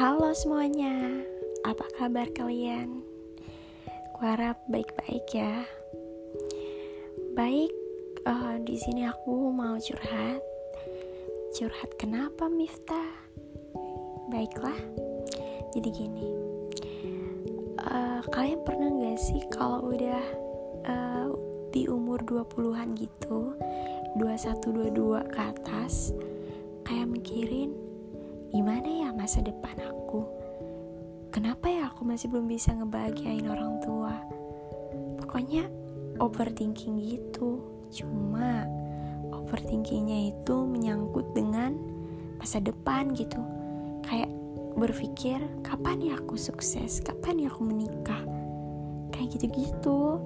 Halo semuanya, apa kabar kalian? Kuharap baik-baik ya. Baik, uh, di sini aku mau curhat. Curhat kenapa Miftah? Baiklah, jadi gini. Uh, kalian pernah gak sih kalau udah uh, di umur 20-an gitu, 21 22 ke atas, kayak mikirin masa depan aku. Kenapa ya aku masih belum bisa ngebahagiain orang tua? Pokoknya overthinking gitu. Cuma overthinkingnya itu menyangkut dengan masa depan gitu. Kayak berpikir kapan ya aku sukses? Kapan ya aku menikah? Kayak gitu-gitu.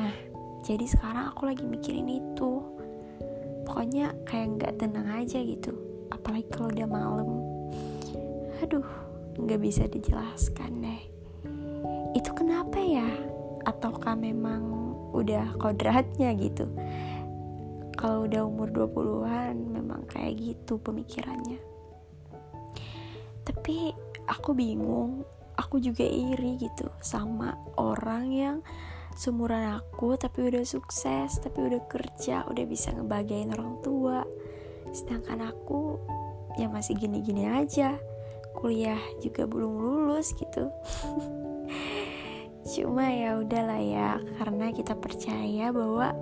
Nah jadi sekarang aku lagi mikirin itu. Pokoknya kayak nggak tenang aja gitu. Apalagi kalau udah malam aduh nggak bisa dijelaskan deh itu kenapa ya? Ataukah memang udah kodratnya gitu? Kalau udah umur 20-an memang kayak gitu pemikirannya. Tapi aku bingung aku juga iri gitu sama orang yang seumuran aku tapi udah sukses tapi udah kerja udah bisa ngebahagiain orang tua. Sedangkan aku ya masih gini-gini aja kuliah juga belum lulus gitu. Cuma ya udahlah ya karena kita percaya bahwa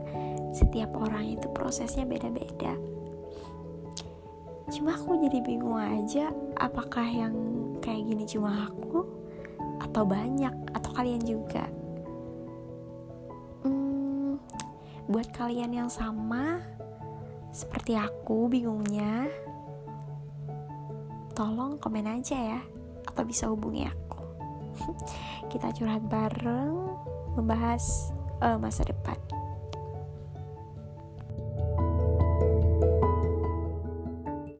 setiap orang itu prosesnya beda-beda. Cuma aku jadi bingung aja apakah yang kayak gini cuma aku atau banyak atau kalian juga? Hmm, buat kalian yang sama seperti aku bingungnya, tolong komen aja ya, atau bisa hubungi aku. Kita curhat bareng, membahas uh, masa depan.